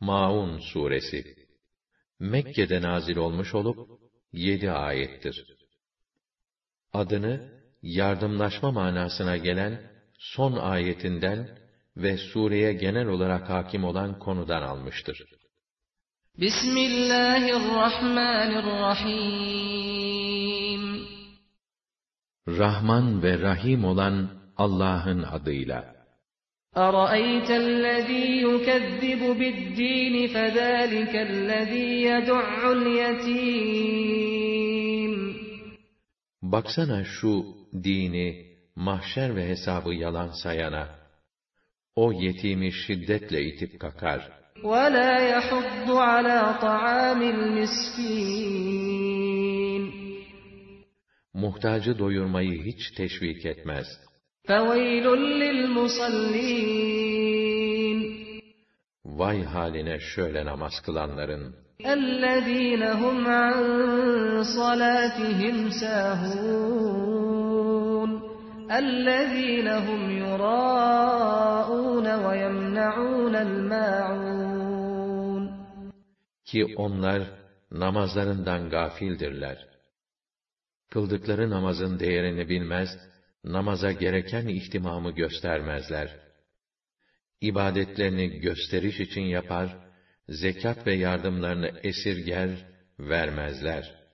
Maun suresi Mekke'de nazil olmuş olup yedi ayettir. Adını yardımlaşma manasına gelen son ayetinden ve sureye genel olarak hakim olan konudan almıştır. Bismillahirrahmanirrahim Rahman ve Rahim olan Allah'ın adıyla. أَرَأَيْتَ الَّذ۪ي يُكَذِّبُ بِالدِّينِ فَذَٰلِكَ الَّذ۪ي يَدُعُّ الْيَت۪يمِ Baksana şu dini, mahşer ve hesabı yalan sayana. O yetimi şiddetle itip kakar. وَلَا يَحُضُّ عَلَى طَعَامِ الْمِسْكِينِ Muhtacı doyurmayı hiç teşvik etmez. فَوَيْلٌ لِلْمُصَلِّينَ Vay haline şöyle namaz kılanların. الَّذ۪ينَ هُمْ عَنْ صَلَاتِهِمْ سَاهُونَ الَّذ۪ينَ هُمْ يُرَاءُونَ وَيَمْنَعُونَ الْمَاعُونَ Ki onlar namazlarından gafildirler. Kıldıkları namazın değerini bilmez, namaza gereken ihtimamı göstermezler. İbadetlerini gösteriş için yapar, zekat ve yardımlarını esirger, vermezler.